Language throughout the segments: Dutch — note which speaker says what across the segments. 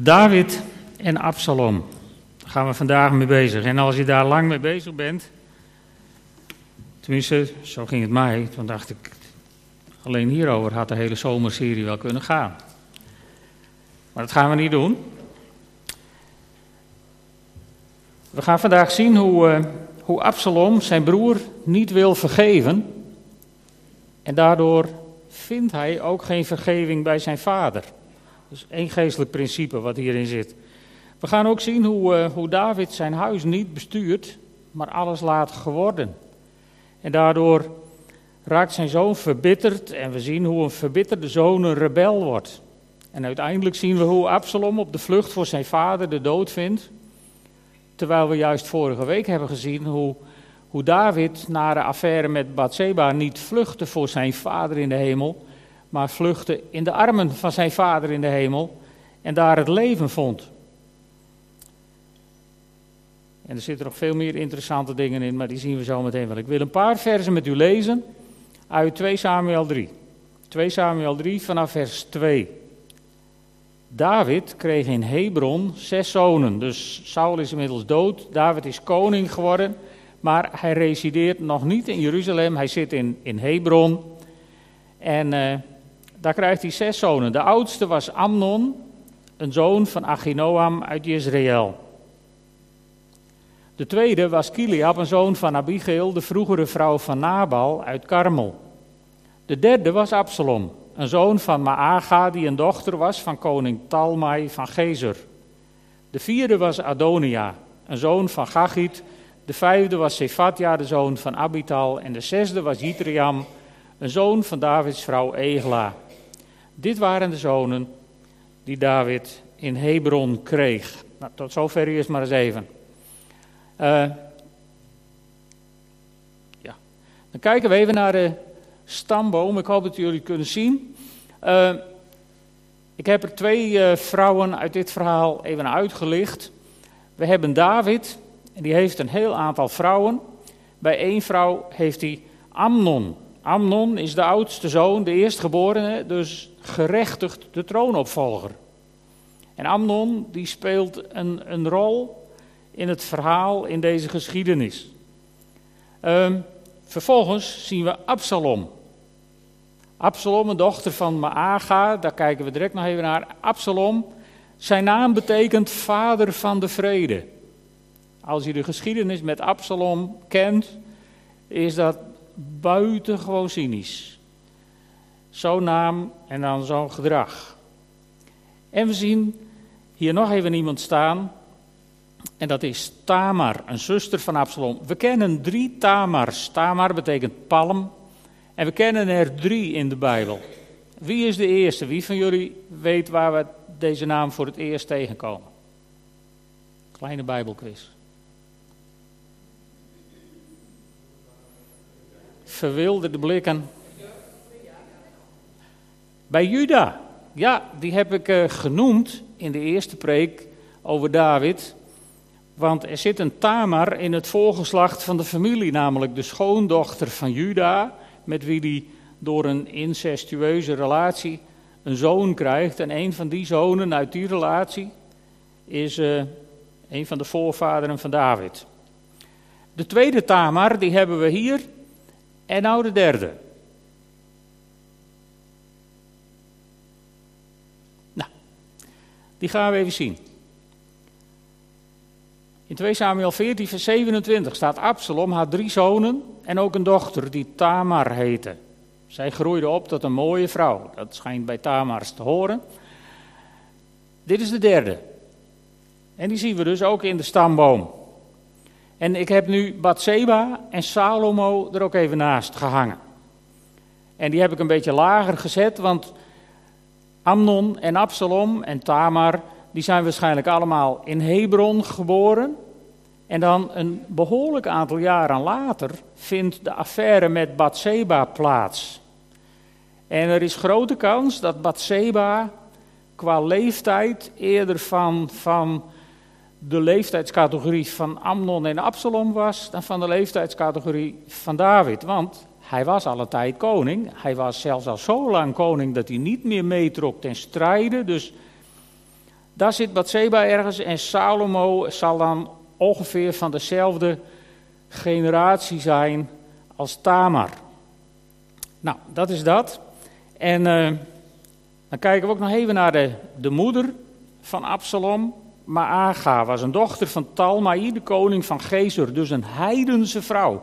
Speaker 1: David en Absalom. Daar gaan we vandaag mee bezig. En als je daar lang mee bezig bent, tenminste, zo ging het mij, toen dacht ik, alleen hierover had de hele zomerserie wel kunnen gaan. Maar dat gaan we niet doen. We gaan vandaag zien hoe, uh, hoe Absalom zijn broer niet wil vergeven. En daardoor vindt hij ook geen vergeving bij zijn vader. Is één geestelijk principe wat hierin zit. We gaan ook zien hoe, uh, hoe David zijn huis niet bestuurt, maar alles laat geworden. En daardoor raakt zijn zoon verbitterd en we zien hoe een verbitterde zoon een rebel wordt. En uiteindelijk zien we hoe Absalom op de vlucht voor zijn vader de dood vindt. Terwijl we juist vorige week hebben gezien hoe, hoe David na de affaire met Bathseba niet vluchtte voor zijn vader in de hemel, maar vluchtte in de armen van zijn vader in de hemel en daar het leven vond. En er zitten nog veel meer interessante dingen in, maar die zien we zo meteen wel. Ik wil een paar versen met u lezen uit 2 Samuel 3. 2 Samuel 3 vanaf vers 2. David kreeg in Hebron zes zonen. Dus Saul is inmiddels dood. David is koning geworden. Maar hij resideert nog niet in Jeruzalem. Hij zit in, in Hebron. En uh, daar krijgt hij zes zonen. De oudste was Amnon, een zoon van Achinoam uit Israël. De tweede was Kiliab, een zoon van Abigail, de vroegere vrouw van Nabal uit Karmel. De derde was Absalom, een zoon van Maaga, die een dochter was van koning Talmai van Gezer. De vierde was Adonia, een zoon van Gachit. De vijfde was Sephatia, de zoon van Abital. En de zesde was Jitriam, een zoon van Davids vrouw Egla. Dit waren de zonen die David in Hebron kreeg. Nou, tot zover eerst maar eens even. Uh, ja. Dan kijken we even naar de stamboom. Ik hoop dat jullie kunnen zien. Uh, ik heb er twee uh, vrouwen uit dit verhaal even uitgelicht. We hebben David, en die heeft een heel aantal vrouwen. Bij één vrouw heeft hij Amnon. Amnon is de oudste zoon, de eerstgeborene, dus gerechtigd de troonopvolger. En Amnon die speelt een, een rol in het verhaal in deze geschiedenis. Um, vervolgens zien we Absalom. Absalom, een dochter van Maaga, daar kijken we direct nog even naar. Absalom, zijn naam betekent vader van de vrede. Als je de geschiedenis met Absalom kent, is dat buitengewoon cynisch. Zo'n naam en dan zo'n gedrag. En we zien hier nog even iemand staan. En dat is Tamar, een zuster van Absalom. We kennen drie Tamars. Tamar betekent palm. En we kennen er drie in de Bijbel. Wie is de eerste? Wie van jullie weet waar we deze naam voor het eerst tegenkomen? Kleine Bijbelquiz. Verwilderde blikken. Bij Juda. Ja, die heb ik uh, genoemd in de eerste preek over David. Want er zit een Tamar in het voorgeslacht van de familie, namelijk de schoondochter van Juda, met wie hij door een incestueuze relatie een zoon krijgt. En een van die zonen uit die relatie is uh, een van de voorvaderen van David. De tweede Tamar, die hebben we hier. En nou de derde. Nou, die gaan we even zien. In 2 Samuel 14, vers 27 staat Absalom had drie zonen en ook een dochter die Tamar heette. Zij groeide op tot een mooie vrouw. Dat schijnt bij Tamars te horen. Dit is de derde. En die zien we dus ook in de stamboom. En ik heb nu Bathseba en Salomo er ook even naast gehangen. En die heb ik een beetje lager gezet, want Amnon en Absalom en Tamar, die zijn waarschijnlijk allemaal in Hebron geboren. En dan een behoorlijk aantal jaren later vindt de affaire met Bathseba plaats. En er is grote kans dat Bathseba qua leeftijd eerder van, van de leeftijdscategorie van Amnon en Absalom was dan van de leeftijdscategorie van David. Want hij was alle tijd koning. Hij was zelfs al zo lang koning dat hij niet meer meetrok ten strijde. Dus Daar zit Bathseba ergens en Salomo zal dan ongeveer van dezelfde generatie zijn als Tamar. Nou, dat is dat. En uh, dan kijken we ook nog even naar de, de moeder van Absalom. Maaga was een dochter van Talmai, de koning van Gezer. Dus een heidense vrouw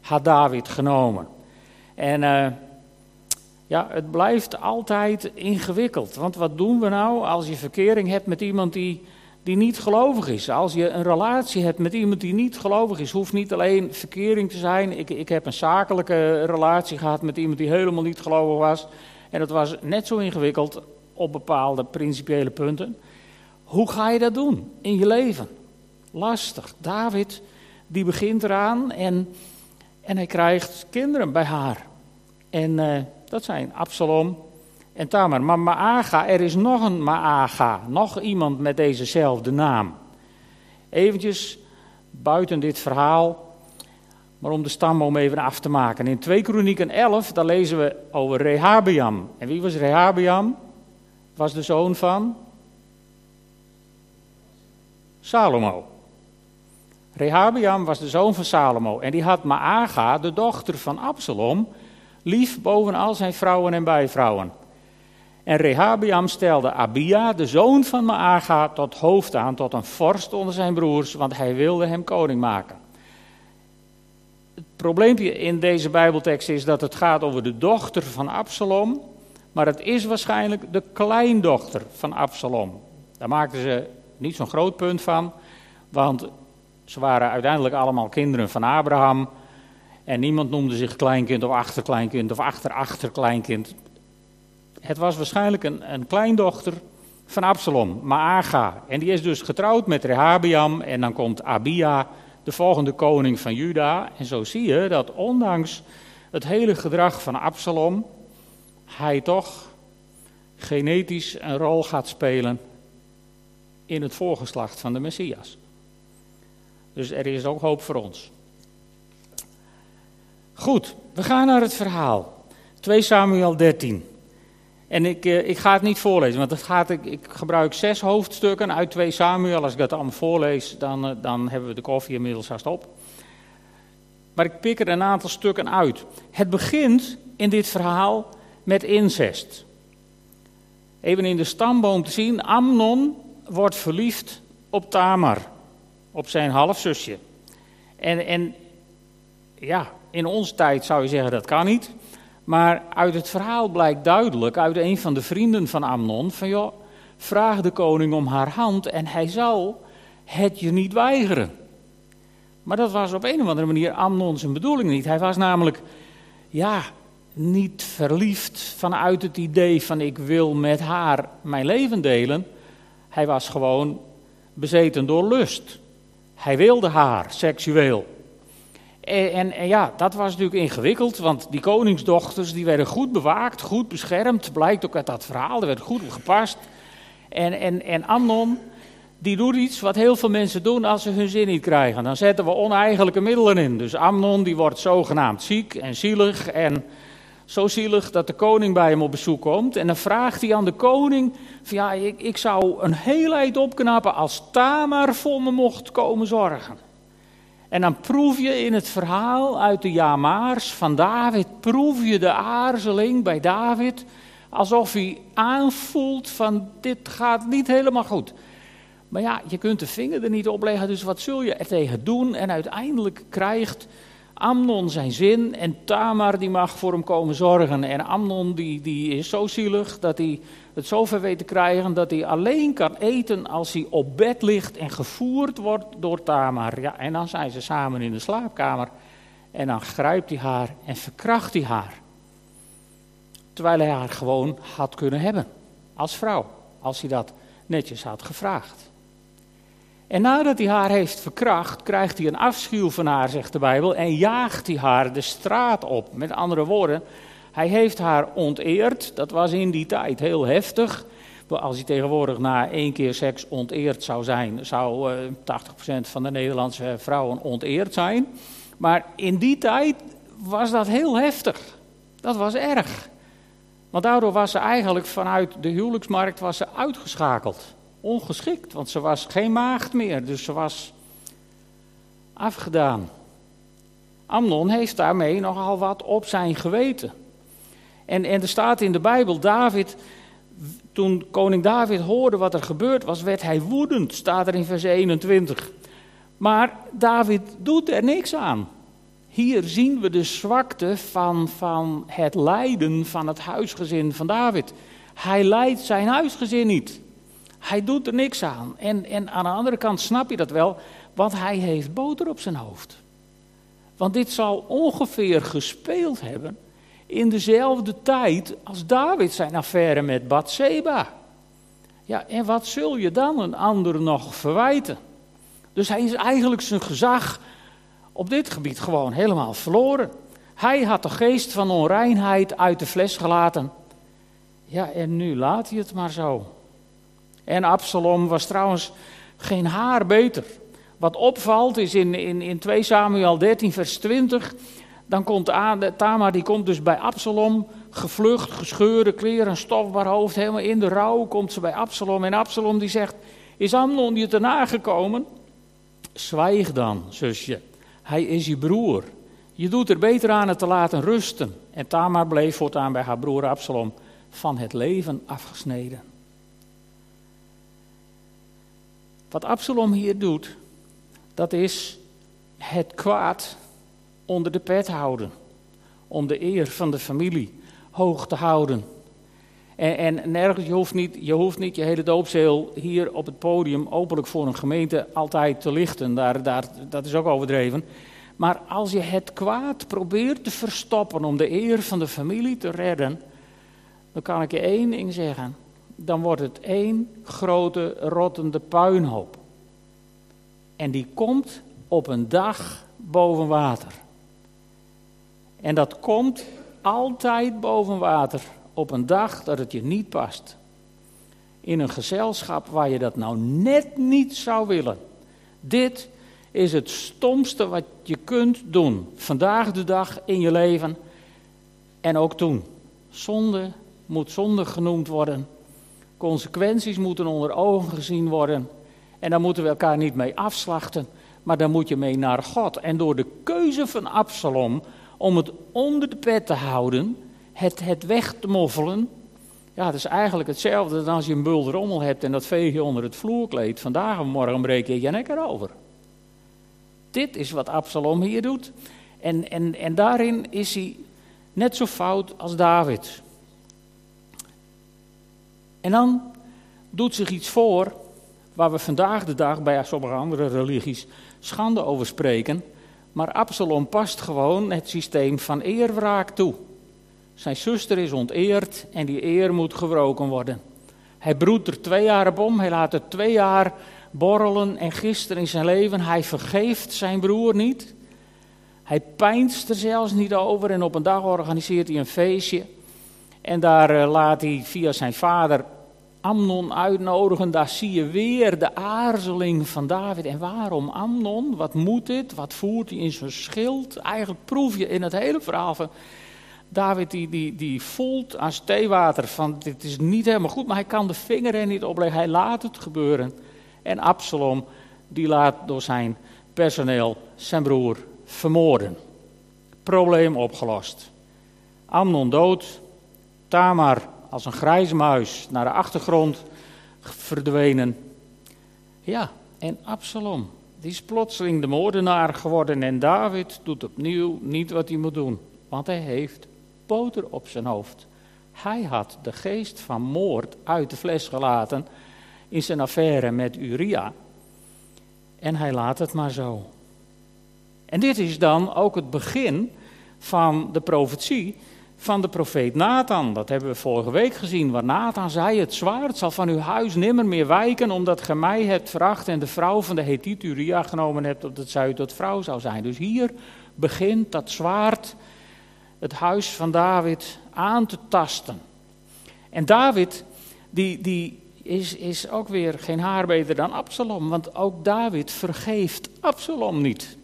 Speaker 1: had David genomen. En uh, ja, het blijft altijd ingewikkeld. Want wat doen we nou als je verkering hebt met iemand die, die niet gelovig is? Als je een relatie hebt met iemand die niet gelovig is, hoeft niet alleen verkering te zijn. Ik, ik heb een zakelijke relatie gehad met iemand die helemaal niet gelovig was. En dat was net zo ingewikkeld op bepaalde principiële punten. Hoe ga je dat doen in je leven? Lastig. David, die begint eraan en, en hij krijgt kinderen bij haar. En uh, dat zijn Absalom en Tamar. Maar Maaga, er is nog een Maaga, nog iemand met dezezelfde naam. Eventjes buiten dit verhaal, maar om de stamboom even af te maken. In 2 Kronieken 11, daar lezen we over Rehabiam. En wie was Rehabiam? Was de zoon van Salomo. Rehabiam was de zoon van Salomo en die had Maaga, de dochter van Absalom, lief boven al zijn vrouwen en bijvrouwen. En Rehabiam stelde Abia, de zoon van Maaga, tot hoofd aan, tot een vorst onder zijn broers, want hij wilde hem koning maken. Het probleempje in deze Bijbeltekst is dat het gaat over de dochter van Absalom, maar het is waarschijnlijk de kleindochter van Absalom. Daar maakten ze niet zo'n groot punt van, want ze waren uiteindelijk allemaal kinderen van Abraham. En niemand noemde zich kleinkind of achterkleinkind of achterachterkleinkind. Het was waarschijnlijk een, een kleindochter van Absalom, Maaga. En die is dus getrouwd met Rehabiam. En dan komt Abia, de volgende koning van Juda. En zo zie je dat ondanks het hele gedrag van Absalom, hij toch genetisch een rol gaat spelen in het voorgeslacht van de Messias. Dus er is ook hoop voor ons. Goed, we gaan naar het verhaal. 2 Samuel 13. En ik, eh, ik ga het niet voorlezen, want het gaat, ik, ik gebruik zes hoofdstukken uit 2 Samuel. Als ik dat allemaal voorlees, dan, eh, dan hebben we de koffie inmiddels haast op. Maar ik pik er een aantal stukken uit. Het begint in dit verhaal met incest. Even in de stamboom te zien, Amnon wordt verliefd op Tamar, op zijn halfzusje. En, en ja, in onze tijd zou je zeggen dat kan niet. Maar uit het verhaal blijkt duidelijk, uit een van de vrienden van Amnon, van joh, vraag de koning om haar hand en hij zal het je niet weigeren. Maar dat was op een of andere manier Amnon zijn bedoeling niet. Hij was namelijk, ja, niet verliefd vanuit het idee van ik wil met haar mijn leven delen. Hij was gewoon bezeten door lust. Hij wilde haar seksueel. En, en, ja, dat was natuurlijk ingewikkeld, want die koningsdochters die werden goed bewaakt, goed beschermd. Blijkt ook uit dat verhaal, er werd goed gepast. En, en, en Amnon, die doet iets wat heel veel mensen doen als ze hun zin niet krijgen. Dan zetten we oneigenlijke middelen in. Dus Amnon die wordt zogenaamd ziek en zielig en zo zielig dat de koning bij hem op bezoek komt. En dan vraagt hij aan de koning: van, Ja, ik, ik zou een heelheid opknappen als Tamar voor me mocht komen zorgen. En dan proef je in het verhaal uit de Jamaars van David, proef je de aarzeling bij David, alsof hij aanvoelt van dit gaat niet helemaal goed. Maar ja, je kunt de vinger er niet op leggen, dus wat zul je er tegen doen? En uiteindelijk krijgt Amnon zijn zin en Tamar die mag voor hem komen zorgen. En Amnon die, die is zo zielig dat hij het zover weet te krijgen dat hij alleen kan eten als hij op bed ligt en gevoerd wordt door Tamar. Ja, en dan zijn ze samen in de slaapkamer en dan grijpt hij haar en verkracht hij haar. Terwijl hij haar gewoon had kunnen hebben als vrouw, als hij dat netjes had gevraagd. En nadat hij haar heeft verkracht, krijgt hij een afschuw van haar, zegt de Bijbel, en jaagt hij haar de straat op. Met andere woorden, hij heeft haar onteerd. Dat was in die tijd heel heftig. Als hij tegenwoordig na één keer seks onteerd zou zijn, zou uh, eh, 80% van de Nederlandse vrouwen onteerd zijn. Maar in die tijd was dat heel heftig. Dat was erg. Want daardoor was ze eigenlijk vanuit de huwelijksmarkt was ze uitgeschakeld. Ongeschikt, want ze was geen maagd meer, dus ze was afgedaan. Amnon heeft daarmee nogal wat op zijn geweten. En, en er staat in de Bijbel, David, toen koning David hoorde wat er gebeurd was, werd hij woedend, staat er in vers 21. Maar David doet er niks aan. Hier zien we de zwakte van, van het lijden van het huisgezin van David. Hij leidt zijn huisgezin niet. Hij doet er niks aan. En, en aan de andere kant snap je dat wel, want hij heeft boter op zijn hoofd. Want dit zal ongeveer gespeeld hebben in dezelfde tijd als David zijn affaire met Bathseba. Ja, en wat zul je dan een ander nog verwijten? Dus hij is eigenlijk zijn gezag op dit gebied gewoon helemaal verloren. Hij had de geest van onreinheid uit de fles gelaten. Ja, en nu laat hij het maar zo. En Absalom was trouwens geen haar beter. Wat opvalt is in, in, in 2 Samuel 13, vers 20. Dan komt Tamar, die komt dus bij Absalom, gevlucht, gescheurde kleren, stofbaar hoofd, helemaal in de rouw, komt ze bij Absalom. En Absalom die zegt, is Amnon je te nagekomen? Zwijg dan, zusje. Hij is je broer. Je doet er beter aan het te laten rusten. En Tamar bleef voortaan bij haar broer Absalom van het leven afgesneden. Wat Absalom hier doet, dat is het kwaad onder de pet houden. Om de eer van de familie hoog te houden. En, en nergens, je hoeft, niet, je hoeft niet je hele doopzeel hier op het podium openlijk voor een gemeente altijd te lichten. Daar, daar, dat is ook overdreven. Maar als je het kwaad probeert te verstoppen om de eer van de familie te redden, dan kan ik je één ding zeggen. Dan wordt het één grote rottende puinhoop. En die komt op een dag boven water. En dat komt altijd boven water op een dag dat het je niet past. In een gezelschap waar je dat nou net niet zou willen. Dit is het stomste wat je kunt doen. Vandaag de dag in je leven en ook toen. Zonde moet zonde genoemd worden. Consequenties moeten onder ogen gezien worden. En daar moeten we elkaar niet mee afslachten, maar daar moet je mee naar God. En door de keuze van Absalom om het onder de pet te houden, het, het weg te moffelen. Ja, het is eigenlijk hetzelfde dan als je een bulderommel hebt en dat veeg je onder het vloerkleed. Vandaag of morgen breek je je nek erover. Dit is wat Absalom hier doet. En, en, en daarin is hij net zo fout als David. En dan doet zich iets voor waar we vandaag de dag bij sommige andere religies schande over spreken. Maar Absalom past gewoon het systeem van eerwraak toe. Zijn zuster is onteerd en die eer moet gewroken worden. Hij broedt er twee jaar op om, hij laat er twee jaar borrelen en gisteren in zijn leven. Hij vergeeft zijn broer niet. Hij pijnst er zelfs niet over en op een dag organiseert hij een feestje. En daar eh, laat hij via zijn vader Amnon uitnodigen. Daar zie je weer de aarzeling van David. En waarom Amnon? Wat moet dit? Wat voert hij in zijn schild? Eigenlijk proef je in het hele verhaal van David die, die, die voelt aan theewater van dit is niet helemaal goed, maar hij kan de vinger er niet opleggen. Hij laat het gebeuren. En Absalom die laat door zijn personeel zijn broer vermoorden. Probleem opgelost. Amnon dood. Tamar als een grijze muis naar de achtergrond verdwenen. Ja, en Absalom, die is plotseling de moordenaar geworden en David doet opnieuw niet wat hij moet doen, want hij heeft boter op zijn hoofd. Hij had de geest van moord uit de fles gelaten in zijn affaire met Uria. En hij laat het maar zo. En dit is dan ook het begin van de profetie van de profeet Nathan. Dat hebben we vorige week gezien, waar Nathan zei: Het zwaard zal van uw huis nimmer meer wijken, omdat ge mij hebt veracht en de vrouw van de Hethiet Uria genomen hebt, opdat zij tot vrouw zou zijn. Dus hier begint dat zwaard het huis van David aan te tasten. En David, die, die is, is ook weer geen haar beter dan Absalom, want ook David vergeeft Absalom niet.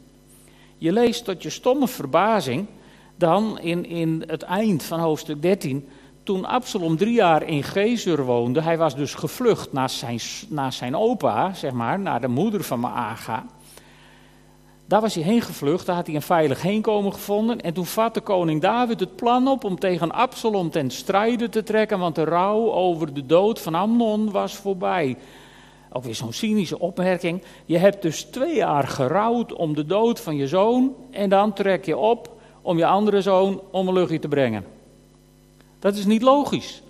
Speaker 1: Je leest tot je stomme verbazing dan in, in het eind van hoofdstuk 13 toen Absalom drie jaar in Gezur woonde, hij was dus gevlucht naar zijn, naar zijn opa, zeg maar, naar de moeder van Maaga. Daar was hij heen gevlucht, daar had hij een veilig heenkomen gevonden. En toen vatte koning David het plan op om tegen Absalom ten strijde te trekken, want de rouw over de dood van Amnon was voorbij. Ook weer zo'n cynische opmerking. Je hebt dus twee jaar gerouwd om de dood van je zoon en dan trek je op om je andere zoon om een luchtje te brengen. Dat is niet logisch.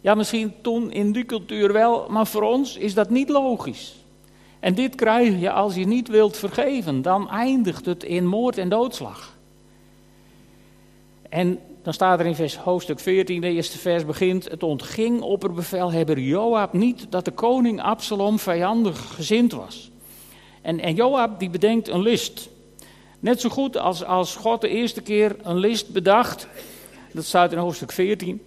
Speaker 1: Ja, misschien toen in die cultuur wel, maar voor ons is dat niet logisch. En dit krijg je als je niet wilt vergeven. Dan eindigt het in moord en doodslag. En dan staat er in vers, hoofdstuk 14, de eerste vers begint. Het ontging opperbevelhebber Joab niet dat de koning Absalom vijandig gezind was. En, en Joab die bedenkt een list. Net zo goed als, als God de eerste keer een list bedacht. Dat staat in hoofdstuk 14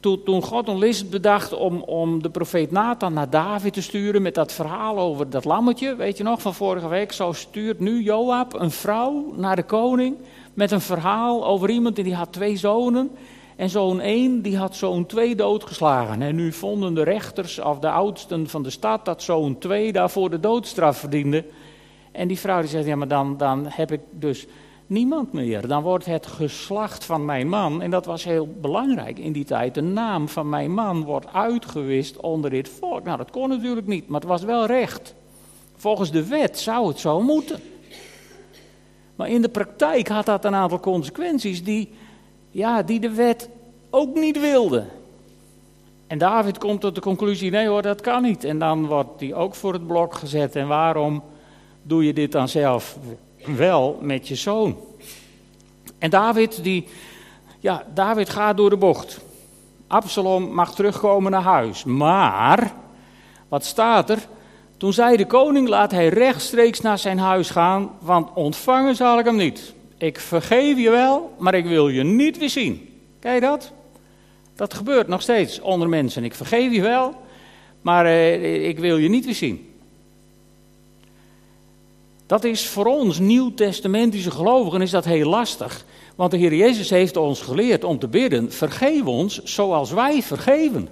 Speaker 1: toen, toen God een list bedacht om, om de profeet Nathan naar David te sturen met dat verhaal over dat lammetje, weet je nog, van vorige week. Zo stuurt nu Joab een vrouw naar de koning met een verhaal over iemand die had twee zonen. En zoon 1 die had zoon 2 doodgeslagen. En nu vonden de rechters of de oudsten van de stad dat zoon 2 daarvoor de doodstraf verdiende. En die vrouw die zegt, ja maar dan, dan heb ik dus niemand meer. Dan wordt het geslacht van mijn man, en dat was heel belangrijk in die tijd, de naam van mijn man wordt uitgewist onder dit volk. Nou, dat kon natuurlijk niet, maar het was wel recht. Volgens de wet zou het zo moeten. Maar in de praktijk had dat een aantal consequenties die, ja, die de wet ook niet wilde. En David komt tot de conclusie: nee hoor, dat kan niet. En dan wordt hij ook voor het blok gezet. En waarom doe je dit dan zelf? wel met je zoon. En David, die, ja, David gaat door de bocht. Absalom mag terugkomen naar huis. Maar, wat staat er? Toen zei de koning, laat hij rechtstreeks naar zijn huis gaan, want ontvangen zal ik hem niet. Ik vergeef je wel, maar ik wil je niet weer zien. Kijk dat? Dat gebeurt nog steeds onder mensen. Ik vergeef je wel, maar eh, ik wil je niet weer zien. Dat is voor ons nieuwtestamentische gelovigen is dat heel lastig. Want de Heer Jezus heeft ons geleerd om te bidden, vergeef ons zoals wij vergeven.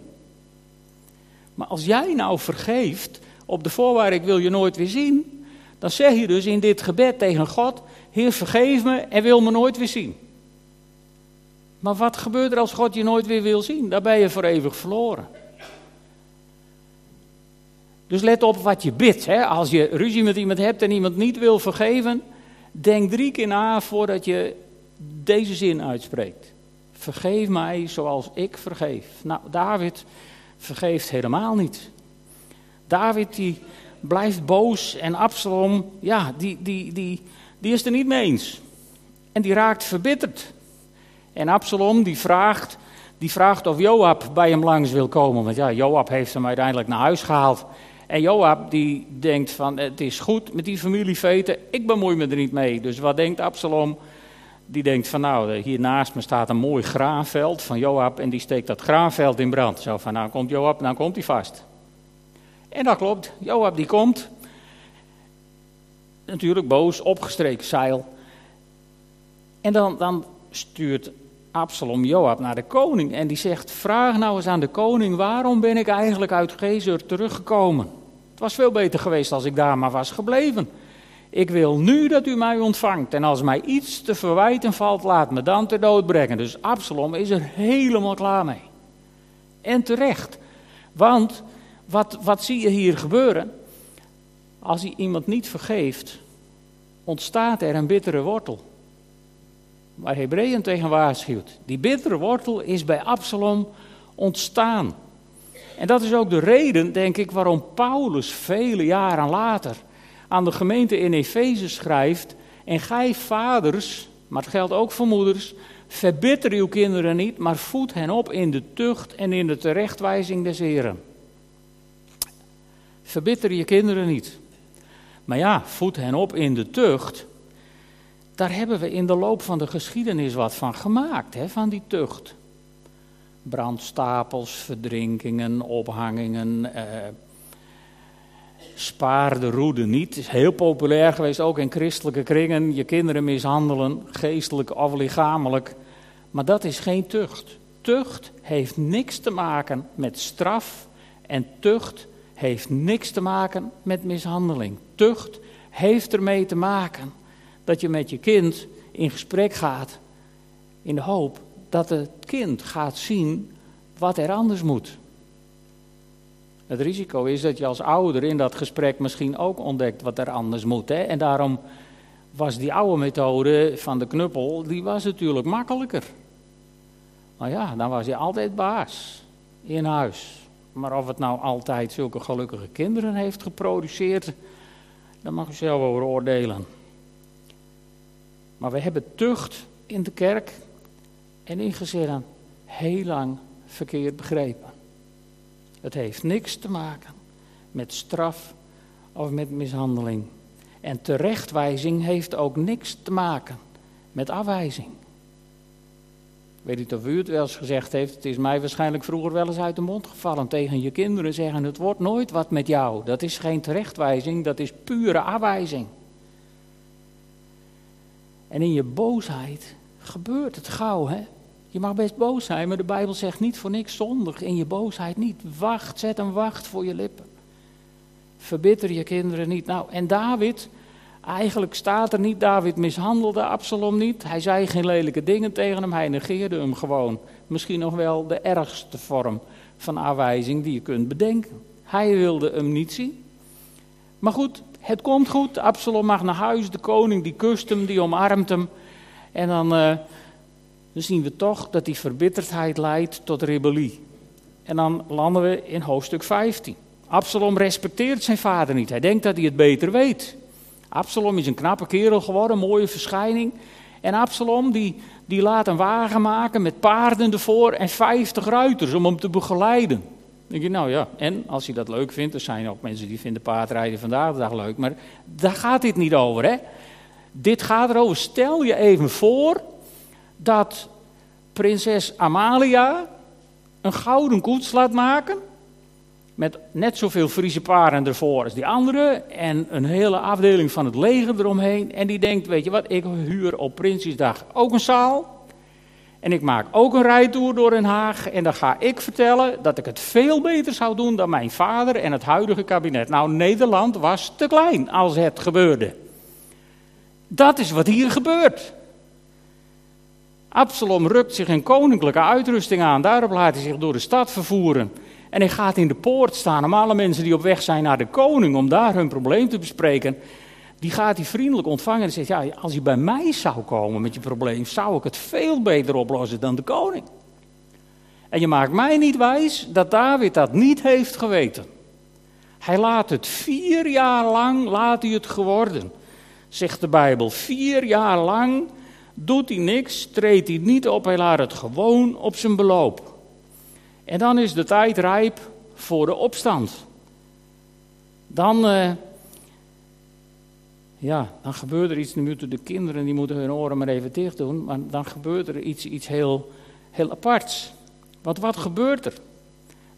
Speaker 1: Maar als jij nou vergeeft op de voorwaarde ik wil je nooit weer zien, dan zeg je dus in dit gebed tegen God, Heer vergeef me en wil me nooit weer zien. Maar wat gebeurt er als God je nooit weer wil zien? Daar ben je voor eeuwig verloren. Dus let op wat je bidt. Hè. Als je ruzie met iemand hebt en iemand niet wil vergeven, denk drie keer na voordat je deze zin uitspreekt. Vergeef mij zoals ik vergeef. Nou, David vergeeft helemaal niet. David die blijft boos en Absalom, ja, die, die, die, die is er niet mee eens. En die raakt verbitterd. En Absalom die vraagt, die vraagt of Joab bij hem langs wil komen. Want ja, Joab heeft hem uiteindelijk naar huis gehaald. En Joab die denkt van het is goed met die familieveten, ik bemoei me er niet mee. Dus wat denkt Absalom? Die denkt van nou, hier naast me staat een mooi graanveld van Joab en die steekt dat graanveld in brand. Zo van nou komt Joab, nou komt hij vast. En dat klopt, Joab die komt. Natuurlijk boos, opgestreken zeil. En dan, dan stuurt Absalom Joab naar de koning en die zegt: Vraag nou eens aan de koning, waarom ben ik eigenlijk uit Gezer teruggekomen? Het was veel beter geweest als ik daar maar was gebleven. Ik wil nu dat u mij ontvangt. En als mij iets te verwijten valt, laat me dan ter dood brengen. Dus Absalom is er helemaal klaar mee. En terecht. Want wat, wat zie je hier gebeuren? Als hij iemand niet vergeeft, ontstaat er een bittere wortel. Waar Hebreeën tegen waarschuwt. Die bittere wortel is bij Absalom ontstaan. En dat is ook de reden, denk ik, waarom Paulus vele jaren later aan de gemeente in Efeze schrijft. En gij vaders, maar het geldt ook voor moeders, verbitter uw kinderen niet, maar voed hen op in de tucht en in de terechtwijzing des Heren. Verbitter je kinderen niet. Maar ja, voed hen op in de tucht. Daar hebben we in de loop van de geschiedenis wat van gemaakt, hè, van die tucht brandstapels, verdrinkingen, ophangingen. Eh, spaar de roede niet. is heel populair geweest, ook in christelijke kringen. Je kinderen mishandelen, geestelijk of lichamelijk. Maar dat is geen tucht. Tucht heeft niks te maken met straf en tucht heeft niks te maken met mishandeling. Tucht heeft ermee te maken dat je met je kind in gesprek gaat in de hoop dat het kind gaat zien wat er anders moet. Het risico is dat je als ouder in dat gesprek misschien ook ontdekt wat er anders moet. Hè? En daarom was die oude methode van de knuppel, die was natuurlijk makkelijker. Maar ja, dan was je altijd baas in huis. Maar of het nou altijd zulke gelukkige kinderen heeft geproduceerd, dat mag u zelf over oordelen. Maar we hebben tucht in de kerk en in gezinnen heel lang verkeerd begrepen. Het heeft niks te maken met straf of met mishandeling. En terechtwijzing heeft ook niks te maken met afwijzing. Weet niet of u het wel eens gezegd heeft. Het is mij waarschijnlijk vroeger wel eens uit de mond gevallen. Tegen je kinderen zeggen: Het wordt nooit wat met jou. Dat is geen terechtwijzing, dat is pure afwijzing. En in je boosheid gebeurt het gauw, hè? Je mag best boos zijn, maar de Bijbel zegt niet voor niks zondig. In je boosheid niet. Wacht, zet een wacht voor je lippen. Verbitter je kinderen niet. Nou, en David, eigenlijk staat er niet, David mishandelde Absalom niet. Hij zei geen lelijke dingen tegen hem, hij negeerde hem gewoon. Misschien nog wel de ergste vorm van afwijzing die je kunt bedenken. Hij wilde hem niet zien. Maar goed, het komt goed. Absalom mag naar huis, de koning die kust hem, die omarmt hem. En dan... Uh, dan zien we toch dat die verbitterdheid leidt tot rebellie. En dan landen we in hoofdstuk 15. Absalom respecteert zijn vader niet. Hij denkt dat hij het beter weet. Absalom is een knappe kerel geworden, mooie verschijning. En Absalom die, die laat een wagen maken met paarden ervoor en 50 ruiters om hem te begeleiden. Dan denk je, nou ja, en als hij dat leuk vindt, er zijn ook mensen die vinden paardrijden vandaag de dag leuk, maar daar gaat dit niet over, hè. Dit gaat erover, stel je even voor dat prinses Amalia een gouden koets laat maken. Met net zoveel Friese paren ervoor als die andere. En een hele afdeling van het leger eromheen. En die denkt, weet je wat, ik huur op Prinsjesdag ook een zaal. En ik maak ook een rijtour door Den Haag. En dan ga ik vertellen dat ik het veel beter zou doen dan mijn vader en het huidige kabinet. Nou, Nederland was te klein als het gebeurde. Dat is wat hier gebeurt. Absalom rukt zich een koninklijke uitrusting aan. Daarop laat hij zich door de stad vervoeren. En hij gaat in de poort staan. Om alle mensen die op weg zijn naar de koning om daar hun probleem te bespreken. Die gaat hij vriendelijk ontvangen en zegt: Ja, als je bij mij zou komen met je probleem, zou ik het veel beter oplossen dan de koning. En je maakt mij niet wijs dat David dat niet heeft geweten. Hij laat het vier jaar lang, laat hij het geworden, zegt de Bijbel. Vier jaar lang Doet hij niks, treedt hij niet op, hij laat het gewoon op zijn beloop. En dan is de tijd rijp voor de opstand. Dan, uh, ja, dan gebeurt er iets. Nu moeten de kinderen die moeten hun oren maar even dicht doen. Maar dan gebeurt er iets, iets heel, heel aparts. Want wat gebeurt er?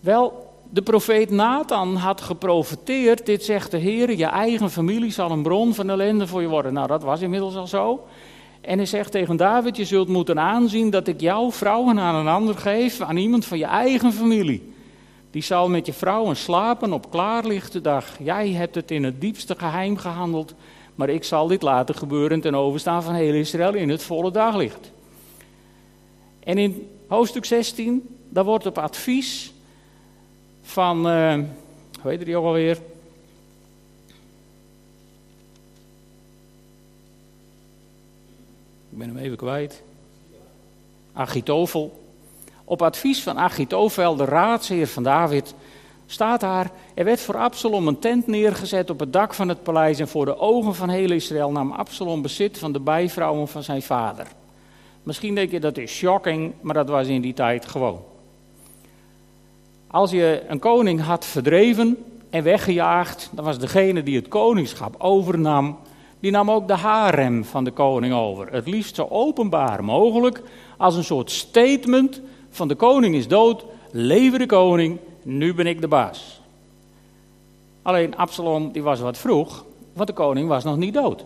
Speaker 1: Wel, de profeet Nathan had geprofeteerd. Dit zegt de Heer: Je eigen familie zal een bron van ellende voor je worden. Nou, dat was inmiddels al zo. En hij zegt tegen David: Je zult moeten aanzien dat ik jouw vrouwen aan een ander geef, aan iemand van je eigen familie. Die zal met je vrouwen slapen op klaarlichte dag. Jij hebt het in het diepste geheim gehandeld, maar ik zal dit laten gebeuren ten overstaan van heel Israël in het volle daglicht. En in hoofdstuk 16, daar wordt op advies van, uh, hoe heet die ook alweer? Ik ben hem even kwijt. Achitofel. Op advies van Achitofel, de raadsheer van David, staat daar: Er werd voor Absalom een tent neergezet op het dak van het paleis. En voor de ogen van heel Israël nam Absalom bezit van de bijvrouwen van zijn vader. Misschien denk je dat is shocking, maar dat was in die tijd gewoon. Als je een koning had verdreven en weggejaagd, dan was degene die het koningschap overnam die nam ook de harem van de koning over. Het liefst zo openbaar mogelijk, als een soort statement van de koning is dood, leven de koning, nu ben ik de baas. Alleen Absalom die was wat vroeg, want de koning was nog niet dood.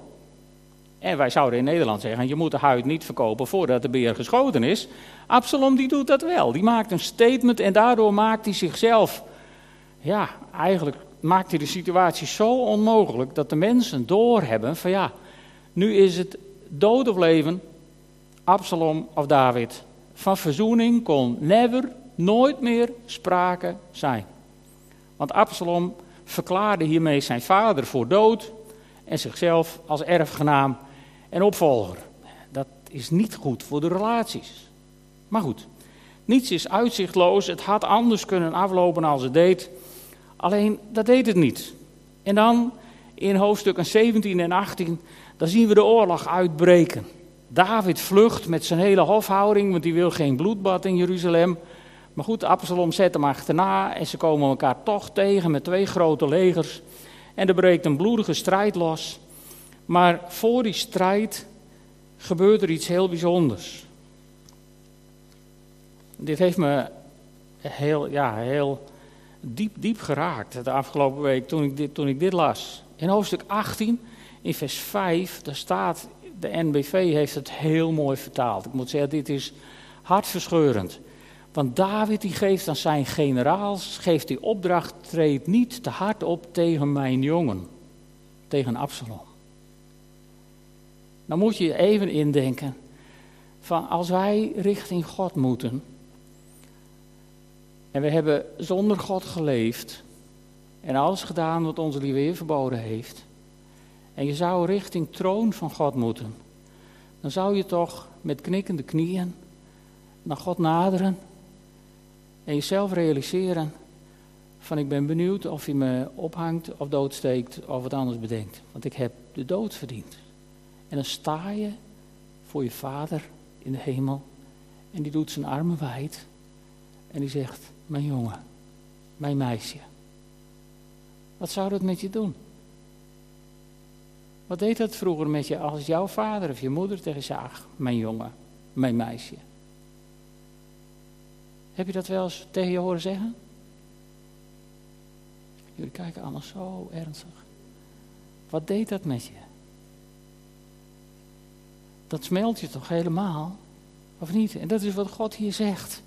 Speaker 1: En wij zouden in Nederland zeggen, je moet de huid niet verkopen voordat de beer geschoten is. Absalom die doet dat wel. Die maakt een statement en daardoor maakt hij zichzelf, ja, eigenlijk maakt de situatie zo onmogelijk dat de mensen doorhebben van ja, nu is het dood of leven, Absalom of David. Van verzoening kon never, nooit meer sprake zijn. Want Absalom verklaarde hiermee zijn vader voor dood en zichzelf als erfgenaam en opvolger. Dat is niet goed voor de relaties. Maar goed, niets is uitzichtloos. Het had anders kunnen aflopen als het deed. Alleen dat deed het niet. En dan in hoofdstukken 17 en 18, dan zien we de oorlog uitbreken. David vlucht met zijn hele hofhouding, want hij wil geen bloedbad in Jeruzalem. Maar goed, Absalom zet hem achterna en ze komen elkaar toch tegen met twee grote legers. En er breekt een bloedige strijd los. Maar voor die strijd gebeurt er iets heel bijzonders. Dit heeft me heel, ja, heel diep, diep geraakt de afgelopen week toen ik dit, toen ik dit las. In hoofdstuk 18, in vers 5, daar staat, de NBV heeft het heel mooi vertaald. Ik moet zeggen, dit is hartverscheurend. Want David die geeft aan zijn generaals, geeft die opdracht, treed niet te hard op tegen mijn jongen, tegen Absalom. Dan moet je even indenken van als wij richting God moeten en we hebben zonder God geleefd en alles gedaan wat onze lieve verboden heeft en je zou richting troon van God moeten, dan zou je toch met knikkende knieën naar God naderen en jezelf realiseren van ik ben benieuwd of hij me ophangt of doodsteekt of wat anders bedenkt. Want ik heb de dood verdiend. En dan sta je voor je vader in de hemel en die doet zijn armen wijd en die zegt, mijn jongen, mijn meisje. Wat zou dat met je doen? Wat deed dat vroeger met je als jouw vader of je moeder tegen je mijn jongen, mijn meisje. Heb je dat wel eens tegen je horen zeggen? Jullie kijken allemaal zo ernstig. Wat deed dat met je? Dat smelt je toch helemaal? Of niet? En dat is wat God hier zegt.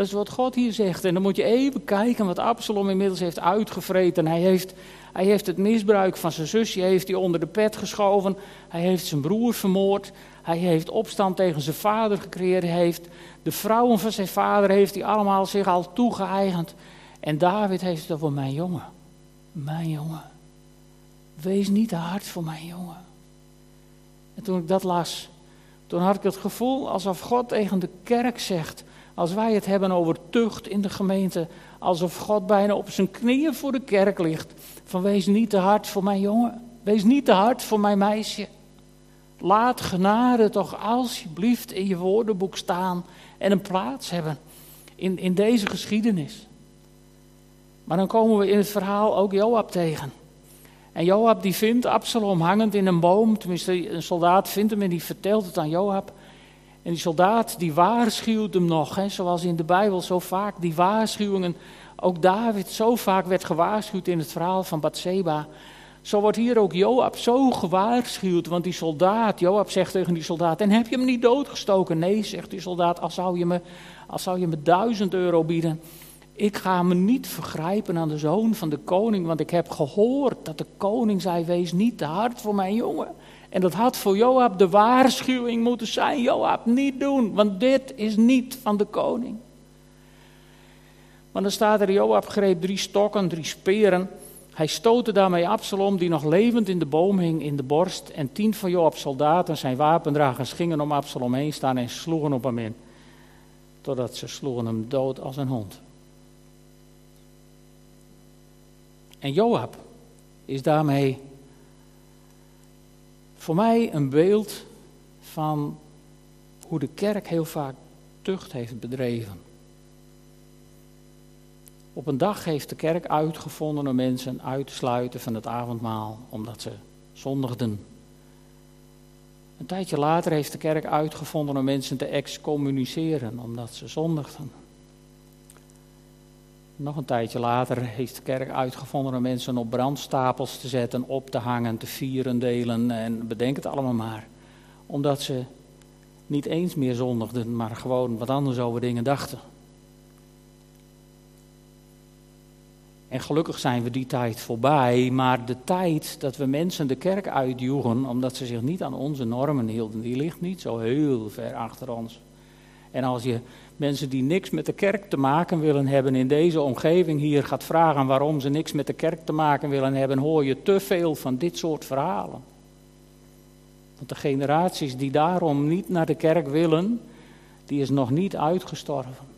Speaker 1: Dat is wat God hier zegt. En dan moet je even kijken wat Absalom inmiddels heeft uitgevreten. Hij heeft, hij heeft het misbruik van zijn zusje heeft hij onder de pet geschoven. Hij heeft zijn broer vermoord. Hij heeft opstand tegen zijn vader gecreëerd. Hij heeft de vrouwen van zijn vader heeft hij allemaal zich al toegeëigend. En David heeft het over mijn jongen. Mijn jongen. Wees niet te hard voor mijn jongen. En toen ik dat las, toen had ik het gevoel alsof God tegen de kerk zegt. Als wij het hebben over tucht in de gemeente, alsof God bijna op zijn knieën voor de kerk ligt. Van wees niet te hard voor mijn jongen. Wees niet te hard voor mijn meisje. Laat genade toch alsjeblieft in je woordenboek staan en een plaats hebben in, in deze geschiedenis. Maar dan komen we in het verhaal ook Joab tegen. En Joab die vindt Absalom hangend in een boom. Tenminste, een soldaat vindt hem en die vertelt het aan Joab. En die soldaat die waarschuwt hem nog, hè, zoals in de Bijbel zo vaak die waarschuwingen. Ook David zo vaak werd gewaarschuwd in het verhaal van Bathseba. Zo wordt hier ook Joab zo gewaarschuwd, want die soldaat, Joab zegt tegen die soldaat, en heb je hem niet doodgestoken? Nee, zegt die soldaat, als zou je me, als zou je me duizend euro bieden. Ik ga me niet vergrijpen aan de zoon van de koning, want ik heb gehoord dat de koning zei, wees niet te hard voor mijn jongen. En dat had voor Joab de waarschuwing moeten zijn, Joab, niet doen, want dit is niet van de koning. Maar dan staat er, Joab greep drie stokken, drie speren hij stootte daarmee Absalom, die nog levend in de boom hing, in de borst. En tien van Joab's soldaten, zijn wapendragers, gingen om Absalom heen staan en sloegen op hem in. Totdat ze sloegen hem dood als een hond. En Joab is daarmee voor mij een beeld van hoe de kerk heel vaak tucht heeft bedreven. Op een dag heeft de kerk uitgevonden om mensen uit te sluiten van het avondmaal, omdat ze zondigden. Een tijdje later heeft de kerk uitgevonden om mensen te excommuniceren, omdat ze zondigden. Nog een tijdje later heeft de kerk uitgevonden om mensen op brandstapels te zetten, op te hangen, te vieren, delen en bedenk het allemaal maar. Omdat ze niet eens meer zondigden, maar gewoon wat anders over dingen dachten. En gelukkig zijn we die tijd voorbij, maar de tijd dat we mensen de kerk uitjoegen omdat ze zich niet aan onze normen hielden, die ligt niet zo heel ver achter ons. En als je mensen die niks met de kerk te maken willen hebben in deze omgeving hier gaat vragen waarom ze niks met de kerk te maken willen hebben, hoor je te veel van dit soort verhalen. Want de generaties die daarom niet naar de kerk willen, die is nog niet uitgestorven.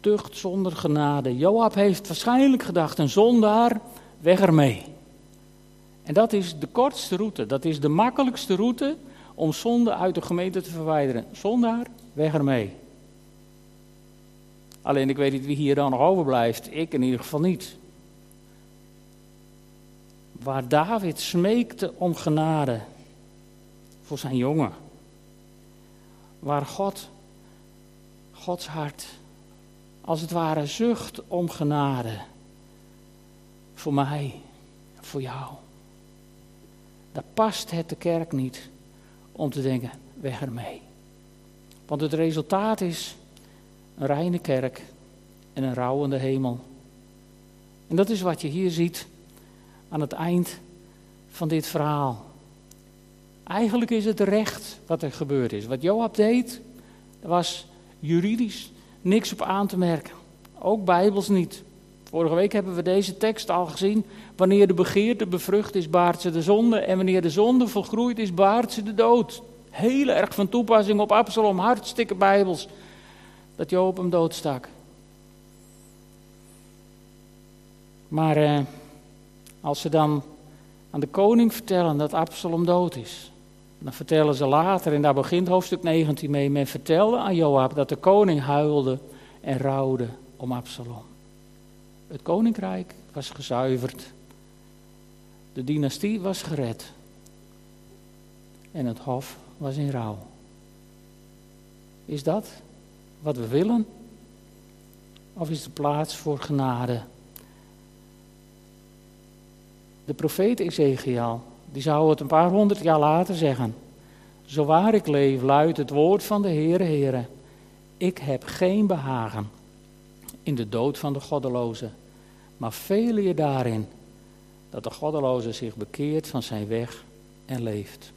Speaker 1: Tucht zonder genade. Joab heeft waarschijnlijk gedacht, een zondaar, weg ermee. En dat is de kortste route, dat is de makkelijkste route om zonde uit de gemeente te verwijderen. Zondaar, weg ermee. Alleen ik weet niet wie hier dan nog overblijft. Ik in ieder geval niet. Waar David smeekte om genade voor zijn jongen. Waar God, Gods hart, als het ware zucht om genade. Voor mij, voor jou. Daar past het de kerk niet om te denken, weg ermee. Want het resultaat is een reine kerk en een rouwende hemel. En dat is wat je hier ziet aan het eind van dit verhaal. Eigenlijk is het recht wat er gebeurd is. Wat Joab deed, was juridisch niks op aan te merken. Ook bijbels niet. Vorige week hebben we deze tekst al gezien. Wanneer de begeerte bevrucht is, baart ze de zonde. En wanneer de zonde volgroeid is, baart ze de dood. Heel erg van toepassing op Absalom, hartstikke bijbels. Dat Joop hem doodstak. Maar eh, als ze dan aan de koning vertellen dat Absalom dood is. Dan vertellen ze later, en daar begint hoofdstuk 19 mee, men vertelde aan Joab dat de koning huilde en rouwde om Absalom. Het koninkrijk was gezuiverd. De dynastie was gered. En het hof was in rouw. Is dat wat we willen? Of is de plaats voor genade? De profeet Ezekiel, die zou het een paar honderd jaar later zeggen. Zo waar ik leef, luidt het woord van de Heere, Heere. Ik heb geen behagen in de dood van de goddeloze, maar veel eer daarin dat de goddeloze zich bekeert van zijn weg en leeft.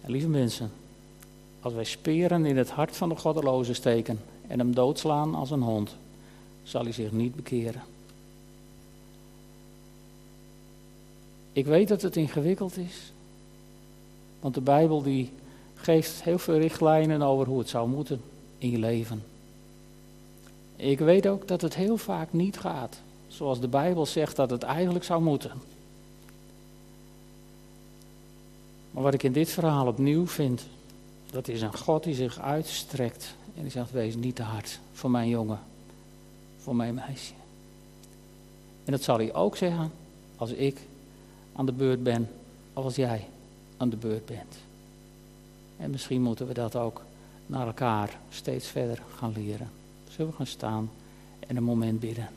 Speaker 1: En lieve mensen, als wij speren in het hart van de goddeloze steken en hem doodslaan als een hond, zal hij zich niet bekeren. Ik weet dat het ingewikkeld is, want de Bijbel die geeft heel veel richtlijnen over hoe het zou moeten in je leven. Ik weet ook dat het heel vaak niet gaat zoals de Bijbel zegt dat het eigenlijk zou moeten. Maar wat ik in dit verhaal opnieuw vind, dat is een God die zich uitstrekt en die zegt: Wees niet te hard voor mijn jongen, voor mijn meisje. En dat zal hij ook zeggen als ik aan de beurt ben, of als jij aan de beurt bent. En misschien moeten we dat ook naar elkaar steeds verder gaan leren. Zullen we gaan staan en een moment bidden?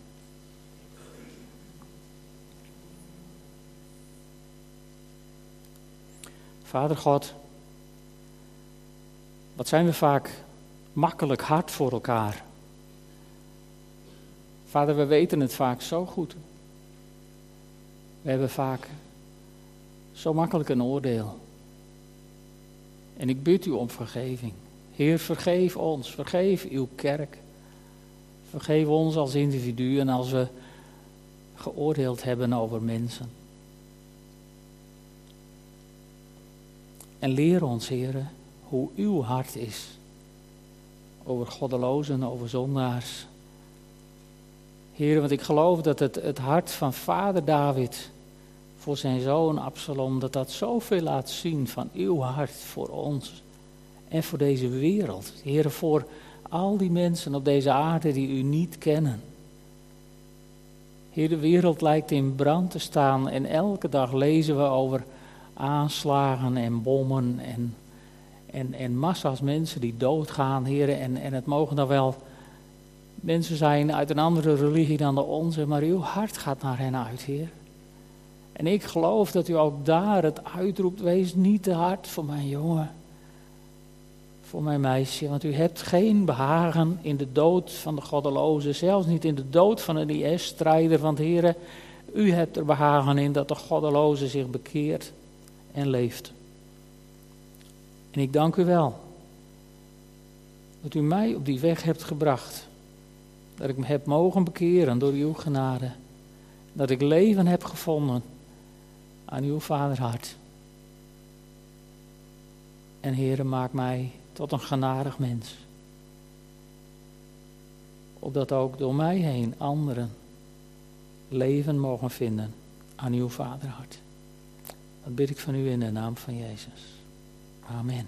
Speaker 1: Vader God, wat zijn we vaak makkelijk hard voor elkaar. Vader, we weten het vaak zo goed. We hebben vaak zo makkelijk een oordeel. En ik bid u om vergeving. Heer, vergeef ons, vergeef uw kerk. Vergeef ons als individu en als we geoordeeld hebben over mensen. En leer ons, heren, hoe uw hart is over goddelozen, over zondaars. Heren, want ik geloof dat het, het hart van vader David voor zijn zoon Absalom, dat dat zoveel laat zien van uw hart voor ons en voor deze wereld. Heren, voor al die mensen op deze aarde die u niet kennen. Heer, de wereld lijkt in brand te staan en elke dag lezen we over aanslagen en bommen en, en, en massa's mensen die doodgaan, heren. En, en het mogen dan wel mensen zijn uit een andere religie dan de onze, maar uw hart gaat naar hen uit, Heer. En ik geloof dat u ook daar het uitroept, wees niet te hard voor mijn jongen, voor mijn meisje, want u hebt geen behagen in de dood van de goddeloze, zelfs niet in de dood van een IS-strijder, want Heer, u hebt er behagen in dat de goddeloze zich bekeert en leeft. En ik dank u wel dat u mij op die weg hebt gebracht. Dat ik me heb mogen bekeren door uw genade. Dat ik leven heb gevonden aan uw vaderhart. En Heere, maak mij tot een genadig mens. Opdat ook door mij heen anderen leven mogen vinden aan uw vaderhart. Dat bid ik van u in de naam van Jezus. Amen.